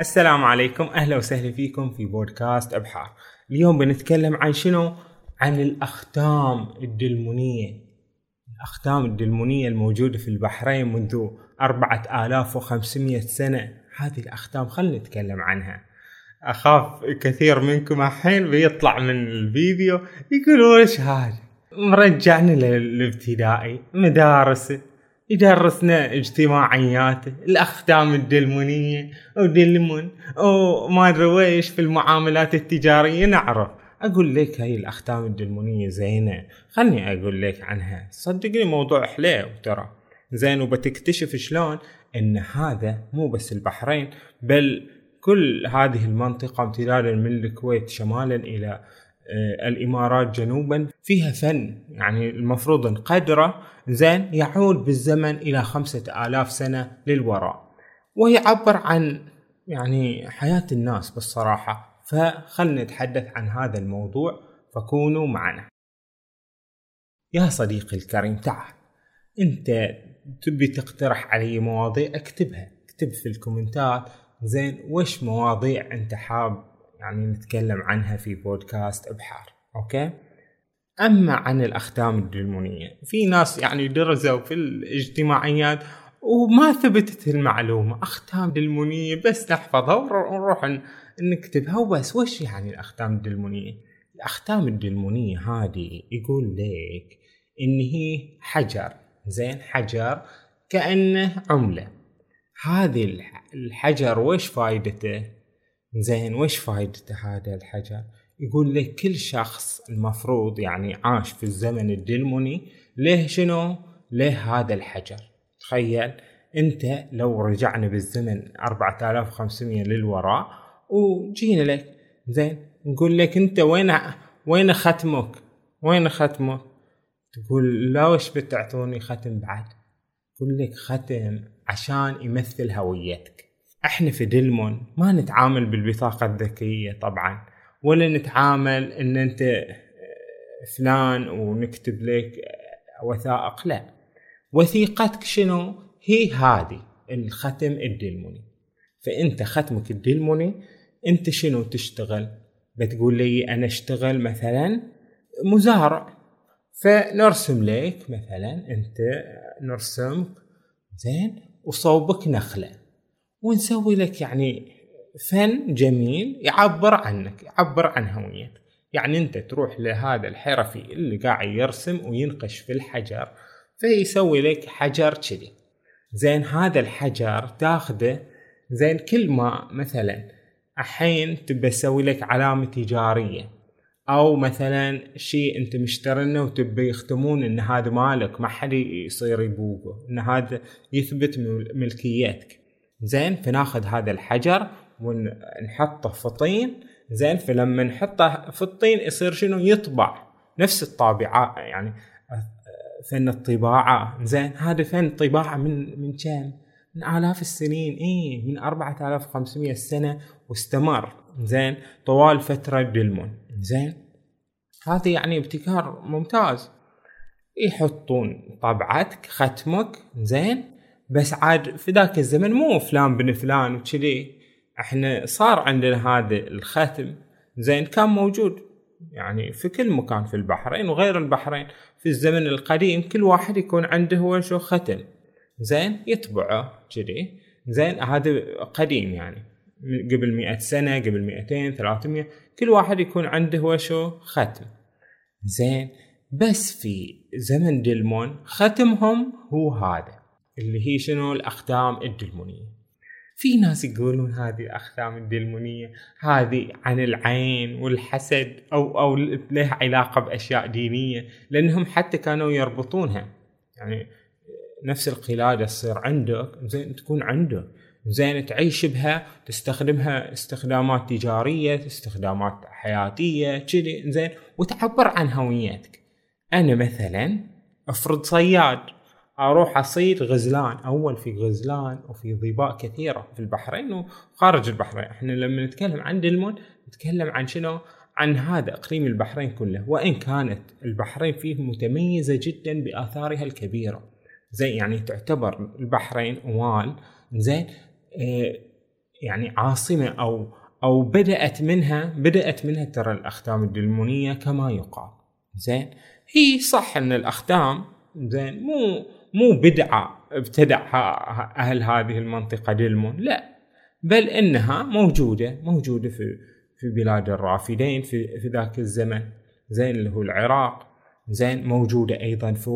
السلام عليكم. أهلا وسهلا فيكم في بودكاست أبحار. اليوم بنتكلم عن شنو؟ عن الأختام الدلمونية. الأختام الدلمونية الموجودة في البحرين منذ 4500 سنة. هذه الأختام خلينا نتكلم عنها. أخاف كثير منكم الحين بيطلع من الفيديو يقولوا إيش هذا؟ مرجعنا للابتدائي مدارس يدرسنا اجتماعيات الاختام الدلمونية ودلمون وما أدري ويش في المعاملات التجارية نعرف. أقول لك هاي الاختام الدلمونية زينة. خلني أقول لك عنها. صدقني موضوع حليو ترى. زين وبتكتشف شلون إن هذا مو بس البحرين بل كل هذه المنطقة امتدادا من الكويت شمالا إلى آه، الإمارات جنوبا فيها فن. يعني المفروض نقدره زين يعود بالزمن إلى خمسة آلاف سنة للوراء. ويعبر عن يعني حياة الناس بالصراحة. فخلنا نتحدث عن هذا الموضوع فكونوا معنا. يا صديقي الكريم تعال. أنت تبي تقترح علي مواضيع؟ اكتبها. اكتب في الكومنتات. زين وش مواضيع أنت حاب يعني نتكلم عنها في بودكاست إبحار أوكي؟ أما عن الاختام الدلمونيه في ناس يعني درسوا في الاجتماعيات وما ثبتت المعلومة اختام دلمونيه بس نحفظها ونروح نكتبها وبس. وش يعني الاختام الدلمونيه الاختام الدلمونيه هذه يقول لك إن هي حجر زين؟ حجر كأنه عملة. هذه الحجر وش فايدته؟ زين وش فايدته هذا الحجر؟ يقول لك كل شخص المفروض يعني عاش في الزمن الدلموني ليه شنو؟ ليه هذا الحجر. تخيل انت لو رجعنا بالزمن 4500 للوراء وجينا لك. زين نقول لك انت وين وين ختمك؟ وين ختمك؟ تقول لا وش بتعطوني ختم بعد؟ يقول لك ختم عشان يمثل هويتك. إحنا في دلمون ما نتعامل بالبطاقة الذكية طبعا ولا نتعامل إن أنت آه، فلان ونكتب لك آه، وثائق لا. وثيقتك شنو؟ هي هذه الختم الدلموني فأنت ختمك الدلموني أنت شنو تشتغل؟ بتقول لي أنا أشتغل مثلا مزارع. فنرسم لك مثلا أنت نرسمك زين وصوبك نخلة. ونسوي لك يعني فن جميل يعبر عنك يعبر عن هويتك. يعني أنت تروح لهذا الحرفي اللي قاعد يرسم وينقش في الحجر فيسوي لك حجر كذي. زين هذا الحجر تاخذه زين كل ما مثلا الحين تبى تسوي لك علامة تجارية أو مثلا شيء أنت مشترنه وتبي يختمون إن هذا مالك ما حد يصير يبوقه إن هذا يثبت ملكيتك. زين فناخذ هذا الحجر ونحطه في طين. زين فلما نحطه في الطين يصير شنو؟ يطبع. نفس الطابعة يعني فن الطباعة. زين هذا فن طباعة من من كم؟ من آلاف السنين. اي من 4500 سنة واستمر. زين طوال فترة دلمون زين هذا يعني ابتكار ممتاز. يحطون طبعتك ختمك. زين بس عاد في ذاك الزمن مو فلان بن فلان وكذي. إحنا صار عندنا هذا الختم. زين كان موجود يعني في كل مكان في البحرين وغير البحرين. في الزمن القديم كل واحد يكون عنده هو شو ختم زين يطبعه كذي. زين هذا قديم يعني. قبل مئة سنة قبل مئتين ثلاثمية كل واحد يكون عنده هو شو ختم زين بس في زمن دلمون ختمهم هو هذا. اللي هي شنو؟ الأختام الدلمونية. في ناس يقولون هذه الأختام الدلمونية هذه عن العين والحسد أو أو لها علاقة بأشياء دينية لأنهم حتى كانوا يربطونها. يعني نفس القلادة تصير عندك زين تكون عندك. زين تعيش بها تستخدمها استخدامات تجارية استخدامات حياتية كذي زين وتعبر عن هويتك. أنا مثلا أفرض صياد. أروح أصيد غزلان. أول في غزلان وفي ظباء كثيرة في البحرين وخارج البحرين إحنا لما نتكلم عن دلمون نتكلم عن شنو؟ عن هذا إقليم البحرين كله. وإن كانت البحرين فيه متميزة جدا بآثارها الكبيرة. زي يعني تعتبر البحرين وال زين آه يعني عاصمة أو أو بدأت منها بدأت منها ترى الأختام الدلمونية كما يقال. زين هي صح أن الأختام زين مو مو بدعة ابتدعها أهل هذه المنطقة دلمون لا. بل إنها موجودة موجودة في في بلاد الرافدين في في ذاك الزمن. زين اللي هو العراق. زين موجودة أيضا في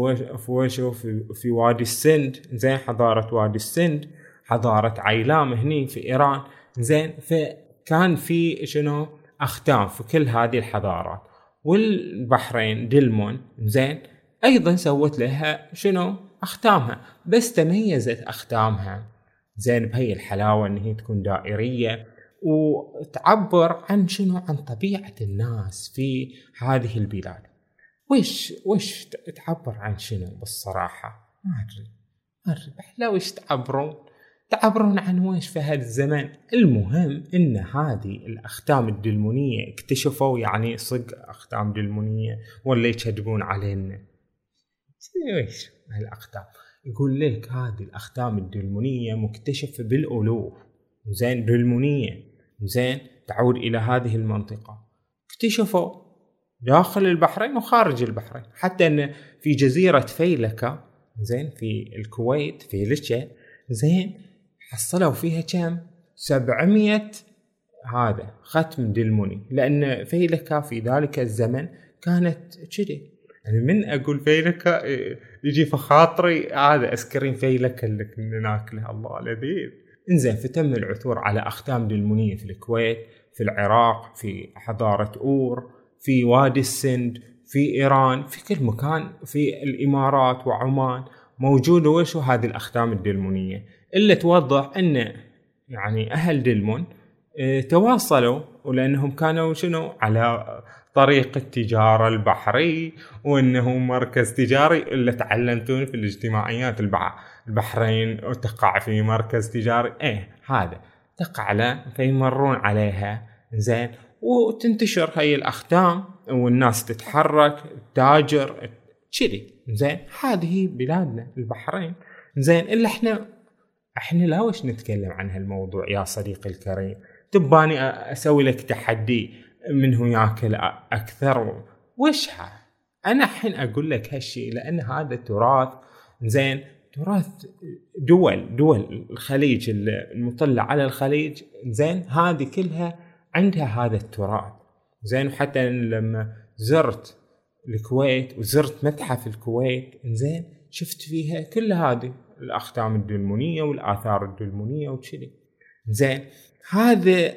وشو في, في وادي السند. زين حضارة وادي السند. حضارة عيلام هني في إيران. زين فكان في شنو؟ أختام في كل هذه الحضارات. والبحرين دلمون زين أيضا سوت لها شنو؟ أختامها. بس تميزت أختامها. زين بهي الحلاوة إن هي تكون دائرية وتعبر عن شنو؟ عن طبيعة الناس في هذه البلاد. وش وش تعبر عن شنو بالصراحة؟ ما أدري. ما أدري. لا وش تعبرون؟ تعبرون عن وش في هذا الزمن؟ المهم إن هذه الأختام الدلمونية اكتشفوا يعني صدق أختام دلمونية ولا يكذبون علينا. إيش؟ الاختام يقول لك هذه الاختام الدلمونية مكتشفة بالألوف. زين دلمونية زين تعود إلى هذه المنطقة. اكتشفوا داخل البحرين وخارج البحرين. حتى إن في جزيرة فيلكا زين في الكويت فيلكا زين حصلوا فيها كم؟ 700 هذا ختم دلموني لأن فيلكا في ذلك الزمن كانت كذي. يعني من أقول فيلكا يجي في خاطري هذا ice cream فيلكا اللي كنا ناكله الله لذيذ. إنزين فتم العثور على اختام دلمونيه في الكويت في العراق في حضارة أور في وادي السند في إيران في كل مكان في الإمارات وعمان موجوده وش هذه الاختام الدلمونيه اللي توضح إن يعني أهل دلمون تواصلوا ولأنهم كانوا شنو؟ على طريق التجارة البحري وانه مركز تجاري اللي تعلمتون في الاجتماعيات البحرين تقع في مركز تجاري. إيه هذا. تقع له فيمرون عليها. زين وتنتشر هاي الاختام والناس تتحرك تاجر كذي. زين هذه بلادنا البحرين. زين إلا إحنا إحنا لا وش نتكلم عن هالموضوع يا صديقي الكريم. تباني أسوي لك تحدي من ياكل أكثر؟ وش أنا الحين أقول لك هالشيء لأن هذا تراث زين تراث دول دول الخليج المطلة على الخليج زين هذه كلها عندها هذا التراث. زين وحتى لما زرت الكويت وزرت متحف الكويت زين شفت فيها كل هذه الأختام الدلمونيه والآثار الدلمونيه وكذي. زين هذا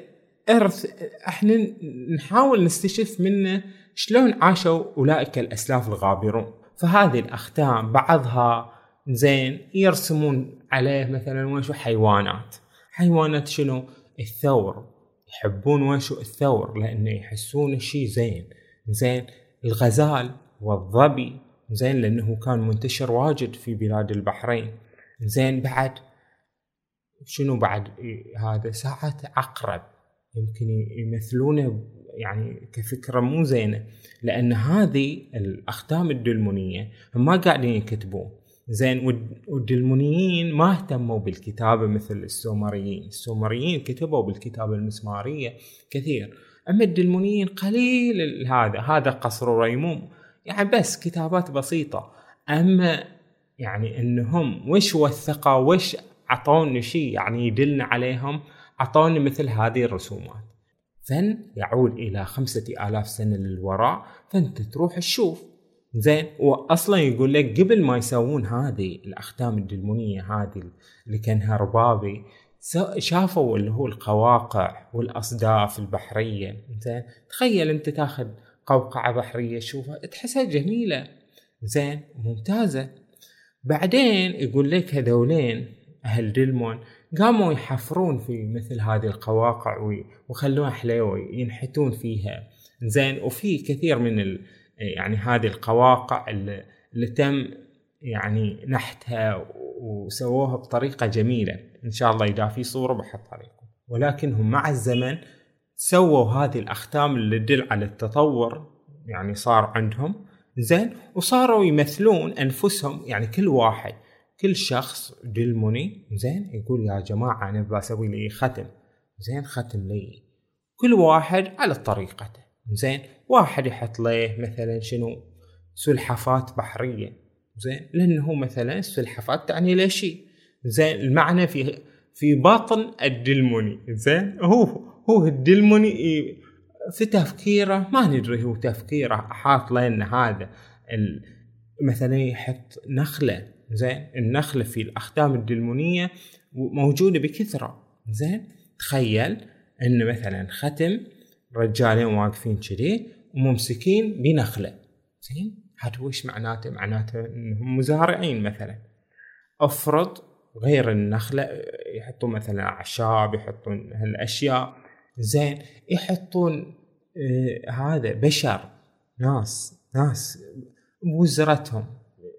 إرث إحنا نحاول نستشف منه شلون عاشوا أولئك الأسلاف الغابرون. فهذه الاختام بعضها زين يرسمون عليه مثلا وشو حيوانات. حيوانات شنو؟ الثور. يحبون وشو؟ الثور لأنه يحسون شيء زين. زين الغزال والظبي. زين لأنه كان منتشر واجد في بلاد البحرين. زين بعد شنو بعد؟ هذا ساعة عقرب يمكن يمثلونه يعني كفكرة مو زينة. لأن هذه الأختام الدلمونية ما قاعدين يكتبون. زين والدلمونيين ما اهتموا بالكتابة مثل السومريين. السومريين كتبوا بالكتابة المسمارية كثير. أما الدلمونيين قليل هذا هذا قصر ريموم يعني بس كتابات بسيطة. أما يعني أنهم وش وثقوا وش اعطونا شيء يعني يدلنا عليهم اعطونا مثل هذه الرسومات. فن يعود إلى خمسة آلاف سنة للوراء فأنت تروح تشوف. زين واصلا يقول لك قبل ما يسوون هذه الأختام الدلمونية هذه اللي كانها ربابي شافوا اللي هو القواقع والأصداف البحرية. زين تخيل أنت تاخذ قوقعة بحرية شوفها تحسها جميلة. زين ممتازة. بعدين يقول لك هذولين أهل دلمون قاموا يحفرون في مثل هذه القواقع ويخلوها حليوة ينحتون فيها. زين وفي كثير من يعني هذه القواقع اللي, تم يعني نحتها وسووها بطريقة جميلة. إن شاء الله إذا في صورة بحطها لكم ولكنهم مع الزمن سووا هذه الأختام اللي تدل على التطور يعني صار عندهم. زين وصاروا يمثلون أنفسهم يعني كل واحد. كل شخص دلموني زين؟ يقول يا جماعة أنا بسوي لي ختم. زين ختم لي كل واحد على طريقته. زين واحد يحط له مثلا شنو؟ سلحفات بحرية. زين لأنه مثلا السلحفات تعني له شيء زين المعنى في في باطن الدلموني زين هو هو الدلموني في تفكيره ما ندري هو تفكيره حاط لنا هذا مثلا يحط نخلة زين؟ النخلة في الاختام الدلمونية موجودة بكثرة زين؟ تخيل إن مثلا ختم رجالين واقفين كذي وممسكين بنخلة زين؟ هذا وش معناته؟ معناته إنهم مزارعين مثلا. افرض غير النخلة يحطون مثلا أعشاب يحطون هالأشياء زين؟ يحطون آه هذا بشر ناس ناس بوزرتهم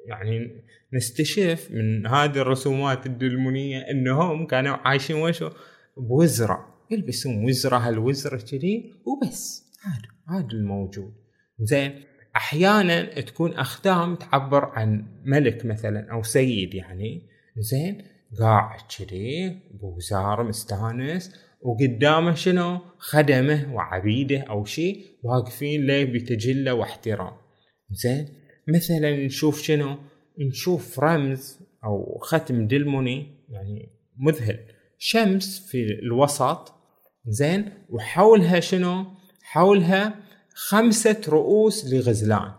يعني نستشف من هذه الرسومات الدلمونية إنهم كانوا عايشين وشو بوزرة. يلبسون وزرة هالوزرة كذي وبس. هذا هذا الموجود. زين أحيانا تكون اختام تعبر عن ملك مثلا أو سيد يعني. زين قاعد كذي بوزاره مستانس وقدامه شنو؟ خدمه وعبيده أو شيء واقفين له بتجلة واحترام. زين مثلا نشوف شنو؟ نشوف رمز أو ختم دلموني يعني مذهل. شمس في الوسط زين؟ وحولها شنو؟ حولها خمسة رؤوس لغزلان.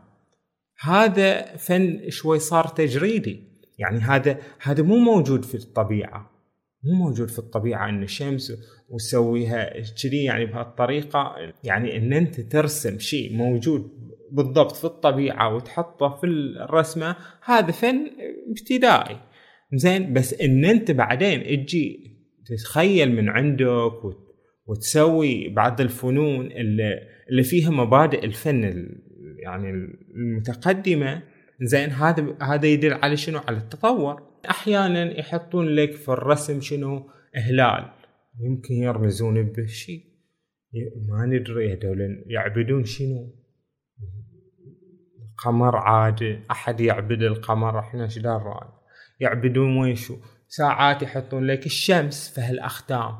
هذا فن شوي صار تجريدي. يعني هذا هذا مو موجود في الطبيعة. مو موجود في الطبيعة إن الشمس وتسويها كذي يعني بهالطريقة. يعني إن أنت ترسم شيء موجود بالضبط في الطبيعة وتحطه في الرسمة هذا فن ابتدائي. زين؟ بس إن أنت بعدين تجي تتخيل من عندك وتسوي بعض الفنون اللي, فيها مبادئ الفن يعني المتقدمة زين؟ هذا هذا يدل على شنو؟ على التطور. أحيانا يحطون لك في الرسم شنو؟ هلال يمكن يرمزون بشيء ما ندري هذول يعبدون شنو؟ قمر عادي أحد يعبد القمر إحنا إيش يعبدون ويشو ساعات يحطون لك الشمس في هالاختام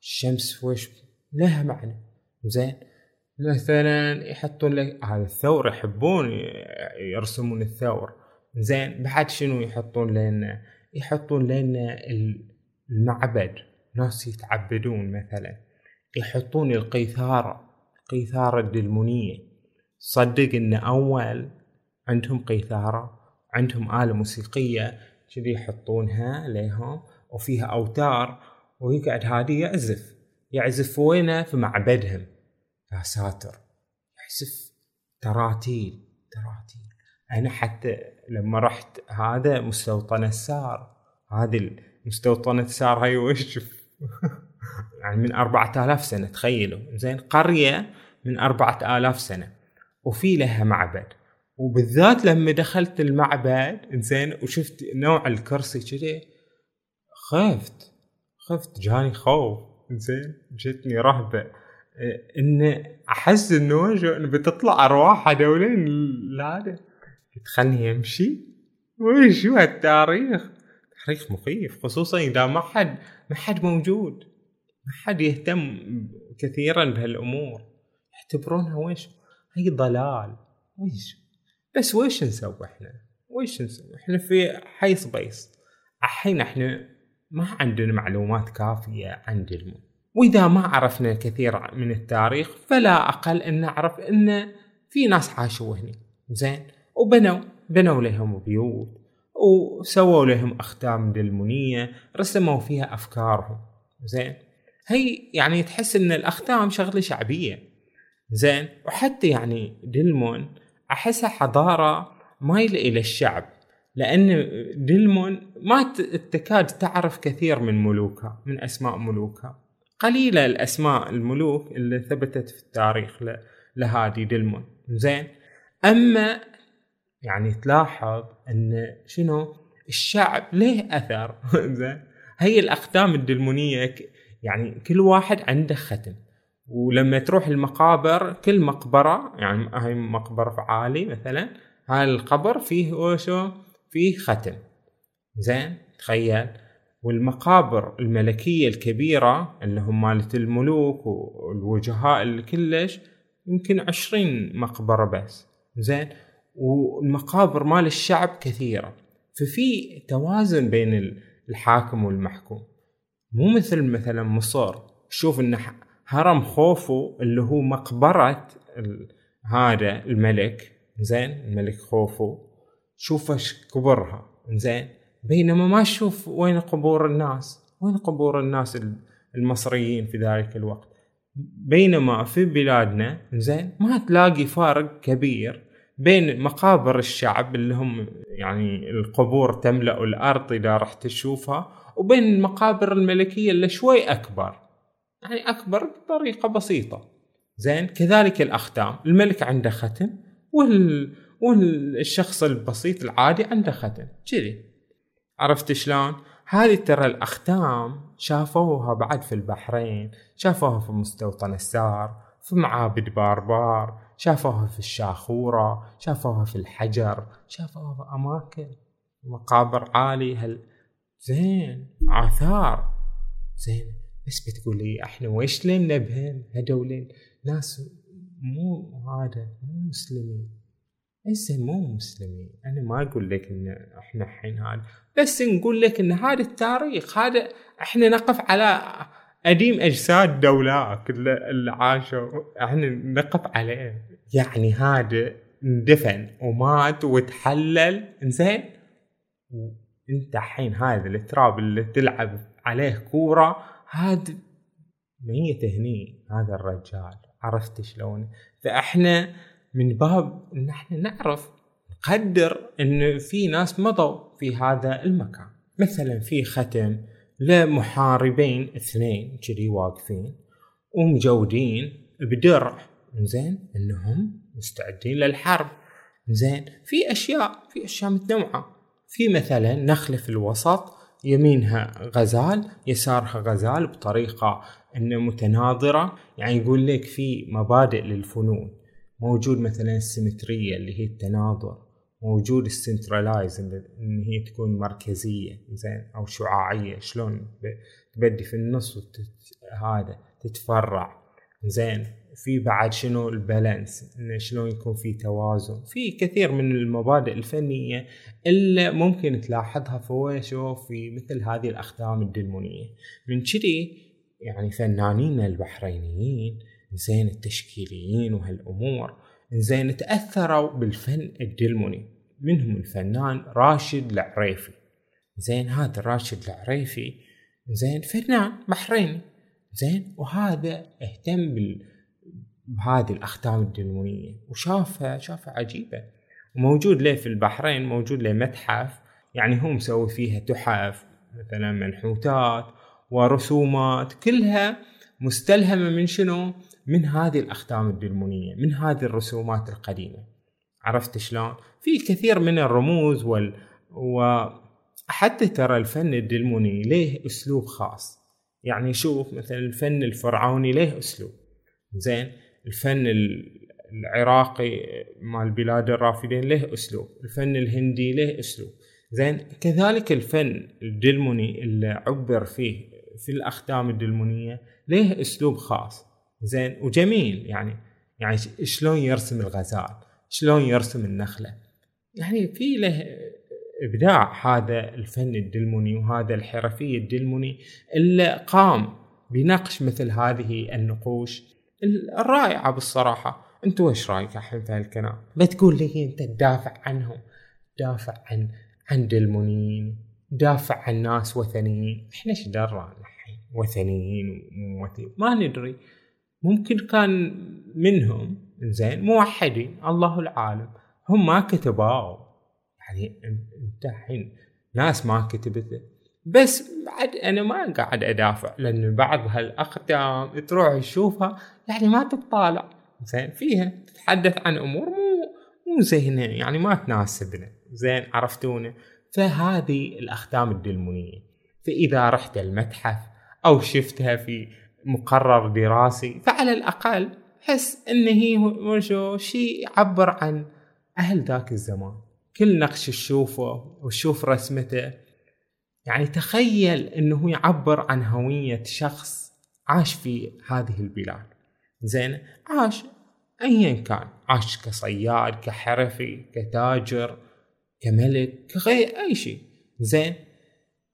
الشمس وش لها معنى. زين؟ مثلا يحطون لك هذا الثور يحبون يرسمون الثور. زين؟ بعد شنو يحطون لنا يحطون لنا المعبد. ناس يتعبدون مثلا. يحطون القيثارة القيثارة الدلمونية. صدق ان أول عندهم قيثارة عندهم آلة موسيقية كذي يحطونها لهم وفيها أوتار ويقعد هادي يعزف. يعزف وينه؟ في معبدهم. يا ساتر. يعزف تراتيل تراتيل. أنا حتى لما رحت هذا مستوطنة سار. هذه مستوطنة سار هاي وش؟ يعني من أربعة آلاف سنة تخيلوا. زين قرية من أربعة آلاف سنة. وفي لها معبد. وبالذات لما دخلت المعبد زين وشفت نوع الكرسي كذي خفت خفت جاني خوف. زين جتني رهبة. إن أحس إنه بتطلع أرواح هذولين هذا. تخلني يمشي وش هو التاريخ؟ تاريخ مخيف خصوصا إذا ما حد ما حد موجود. ما حد يهتم كثيرا بهالأمور. يعتبرونها وش؟ هي ضلال. وش؟ بس ويش نسوي إحنا؟ ويش نسوي؟ إحنا في حي صبيص الحين إحنا ما عندنا معلومات كافية عن دلمون وإذا ما عرفنا كثير من التاريخ فلا أقل أن نعرف أن في ناس عاشوا هنا زين؟ وبنوا. بنوا لهم بيوت. وسووا لهم أختام دلمونية رسموا فيها أفكارهم. زين؟ هي يعني تحس أن الأختام شغلة شعبية. زين؟ وحتى يعني دلمون أحسها حضارة مايله إلى الشعب لأن دلمون ما تكاد تعرف كثير من ملوكها من أسماء ملوكها. قليلة الأسماء الملوك اللي ثبتت في التاريخ لهادي دلمون زين؟ أما يعني تلاحظ أن شنو؟ الشعب له أثر؟ زين؟ هي الأقدام الدلمونيه يعني كل واحد عنده ختم. ولما تروح المقابر كل مقبرة يعني هاي مقبرة في عالي مثلا هاي القبر فيه وشو فيه ختم. زين؟ تخيل. والمقابر الملكية الكبيرة اللي هم مالت الملوك والوجهاء اللي كلش يمكن عشرين مقبرة بس. زين؟ والمقابر مال الشعب كثيرة. ففي توازن بين الحاكم والمحكوم. مو مثل مثلا مصر. شوف إن هرم خوفو اللي هو مقبرة هذا الملك زين؟ الملك خوفو. شوف إيش كبرها زين؟ بينما ما تشوف وين قبور الناس. وين قبور الناس المصريين في ذلك الوقت؟ بينما في بلادنا زين؟ ما تلاقي فارق كبير بين مقابر الشعب اللي هم يعني القبور تملأ الأرض إذا رح تشوفها وبين المقابر الملكية اللي شوي أكبر. يعني أكبر بطريقة بسيطة. زين كذلك الأختام. الملك عنده ختم وال... والشخص البسيط العادي عنده ختم. كذي. عرفت شلون؟ هذه ترى الأختام شافوها بعد في البحرين شافوها في مستوطن السار في معابد باربار شافوها في الشاخورة شافوها في الحجر شافوها في أماكن مقابر عالي هل زين آثار. زين. بس بتقول لي إحنا ويش لين نبهم هدول ناس مو هذا مو مسلمين. هسه مو مسلمين. أنا ما أقول لك إن إحنا الحين هذا بس نقول لك إن هذا التاريخ هذا إحنا نقف على قديم أجساد دولات اللي عاشوا إحنا نقف عليه. يعني هذا اندفن ومات وتحلل إنزين؟ أنت الحين هذا التراب اللي تلعب عليه كورة هذا ميت هني هذا الرجال. عرفت شلون؟ فأحنا من باب إن إحنا نعرف نقدر إن في ناس مضوا في هذا المكان. مثلا في ختم لمحاربين اثنين كذي واقفين ومجودين بدرع. زين إنهم مستعدين للحرب. زين في أشياء في أشياء متنوعة. في مثلا نخله في الوسط يمينها غزال يسارها غزال بطريقة انه متناظرة. يعني يقول لك في مبادئ للفنون. موجود مثلا السيمترية اللي هي التناظر. موجود السنترلايز ان هي تكون مركزية زين أو شعاعية. شلون؟ تبدي في النص وتت... هذا تتفرع. زين. في بعد شنو ال balance انه شلون يكون في توازن. في كثير من المبادئ الفنية اللي ممكن تلاحظها فويشو في مثل هذه الاختام الدلمونية من كذي يعني فنانين البحرينيين زين التشكيليين وهالأمور زين تأثروا بالفن الدلموني منهم الفنان راشد العريفي. زين هذا راشد العريفي زين فنان بحريني. زين وهذا اهتم بال... بهذه الاختام الدلمونيه وشافها شافها عجيبة. وموجود له في البحرين موجود له متحف. يعني هو مسوي فيها تحف مثلا منحوتات ورسومات كلها مستلهمة من شنو؟ من هذه الأختام الدلمونية من هذه الرسومات القديمة. عرفت شلون؟ في كثير من الرموز وال... وحتى ترى الفن الدلموني له أسلوب خاص. يعني شوف مثلا الفن الفرعوني له أسلوب؟ زين؟ الفن العراقي مال بلاد الرافدين له أسلوب الفن الهندي له أسلوب. زين كذلك الفن الدلموني اللي عبر فيه في الأختام الدلمونية له أسلوب خاص. زين وجميل يعني يعني شلون يرسم الغزال شلون يرسم النخلة. يعني في له إبداع هذا الفن الدلموني وهذا الحرفي الدلموني اللي قام بنقش مثل هذه النقوش. الرائعة بالصراحة. أنت وش رأيك الحين في هالكلام؟ بتقول لي أنت تدافع عنهم. تدافع عن عن دلمونيين دافع عن ناس وثنيين. إحنا إيش درى الحين؟ وثنيين وموثنيين ما ندري. ممكن كان منهم زين موحدين. الله العالم. هم ما كتبوا. يعني أنت الحين ناس ما كتبت. بس بعد أنا ما قاعد أدافع لأن بعض هالأقدام تروح تشوفها يعني ما تطالع زين فيها تتحدث عن أمور مو مو زينه يعني ما تناسبنا. زين عرفتونا. فهذه الاختام الدلمونية. فإذا رحت المتحف أو شفتها في مقرر دراسي فعلى الأقل حس إن هي وشو شيء يعبر عن أهل ذاك الزمان. كل نقش تشوفه وتشوف رسمته يعني تخيل إنه يعبر عن هوية شخص عاش في هذه البلاد. زين. عاش. ايا كان. عاش كصياد كحرفي كتاجر كملك كغير أي شيء. زين.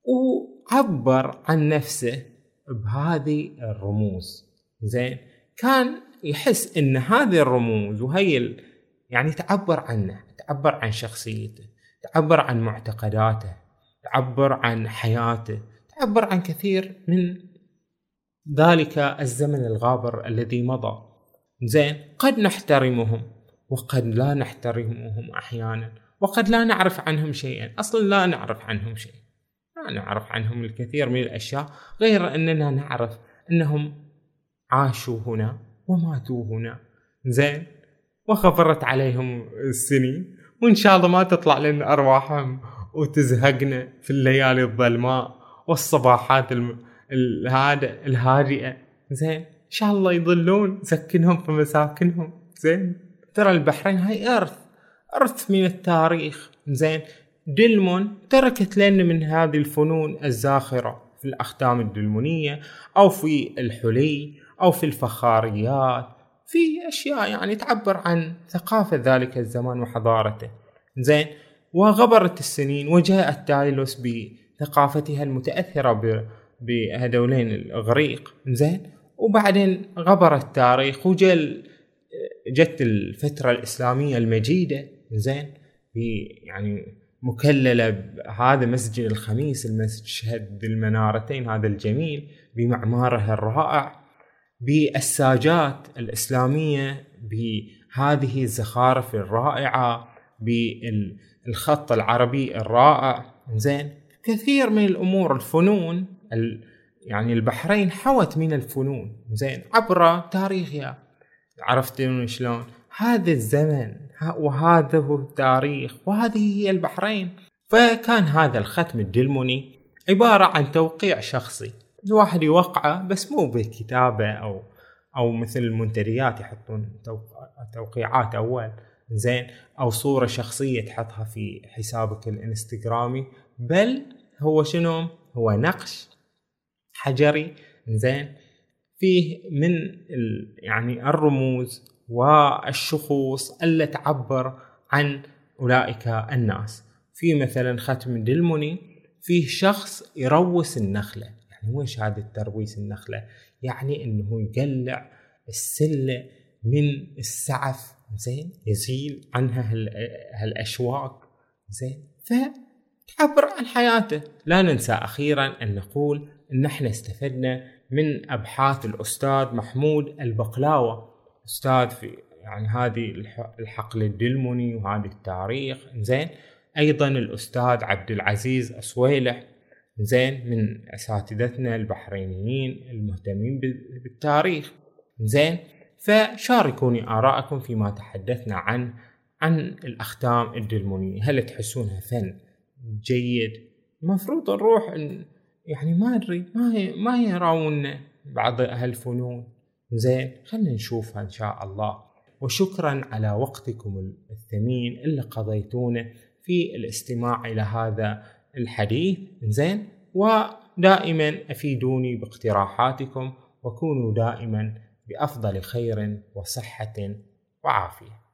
وعبر عن نفسه بهذه الرموز. زين. كان يحس إن هذه الرموز وهي يعني تعبر عنه تعبر عن شخصيته تعبر عن معتقداته تعبر عن حياته تعبر عن كثير من ذلك الزمن الغابر الذي مضى. زين قد نحترمهم وقد لا نحترمهم أحيانا وقد لا نعرف عنهم شيئا. أصلا لا نعرف عنهم شيء لا نعرف عنهم الكثير من الأشياء غير أننا نعرف أنهم عاشوا هنا وماتوا هنا. زين وخفرت عليهم السنين وإن شاء الله ما تطلع لنا أرواحهم وتزهقنا في الليالي الظلماء والصباحات الم... الهادئة الهادئة. زين. إن شاء الله يظلون سكنهم في مساكنهم. زين. ترى البحرين هاي ارث ارث من التاريخ. زين. دلمون تركت لنا من هذه الفنون الزاخرة في الأختام الدلمونية أو في الحلي أو في الفخاريات. في أشياء يعني تعبر عن ثقافة ذلك الزمان وحضارته. زين. وغبرت السنين وجاء التايلوس بثقافتها المتأثرة بهذولين الإغريق زين. وبعدين غبر التاريخ وجل جت الفترة الإسلامية المجيدة. زين. يعني مكللة بهذا مسجد الخميس المسجد المنارتين هذا الجميل بمعماره الرائع. بالساجات الإسلامية بهذه الزخارف الرائعة بالخط العربي الرائع. زين. كثير من الأمور الفنون يعني البحرين حوت من الفنون. زين عبر تاريخها. عرفتوا شلون؟ هذا الزمن وهذا هو التاريخ وهذه هي البحرين. فكان هذا الختم الدلموني عبارة عن توقيع شخصي. الواحد يوقعه بس مو بكتابة أو أو مثل المنتديات يحطون توقيعات أول. زين أو صورة شخصية تحطها في حسابك الإنستغرامي. بل هو شنو؟ هو نقش. حجري زين فيه من يعني الرموز والشخوص اللي تعبر عن أولئك الناس. في مثلا ختم دلموني فيه شخص يروس النخلة. يعني وش هذا ترويس النخلة؟ يعني إنه يقلع السلة من السعف زين يزيل عنها هالاشواك زين فتعبر عن حياته. لا ننسى أخيرا أن نقول إن إحنا استفدنا من أبحاث الأستاذ محمود البقلاوة. أستاذ في يعني هذه الحقل الدلموني وهذه التاريخ. زين أيضا الأستاذ عبد العزيز أسويلح. زين من أساتذتنا البحرينيين المهتمين بالتاريخ. زين فشاركوني ارائكم فيما تحدثنا عن عن الأختام الدلمونية. هل تحسونها فن جيد؟ المفروض نروح يعني ما أدري ما ما يراونا. بعض هالفنون زين خلينا نشوفها إن شاء الله. وشكرا على وقتكم الثمين اللي قضيتونه في الاستماع إلى هذا الحديث. زين ودائما أفيدوني باقتراحاتكم وكونوا دائما بأفضل خير وصحة وعافية.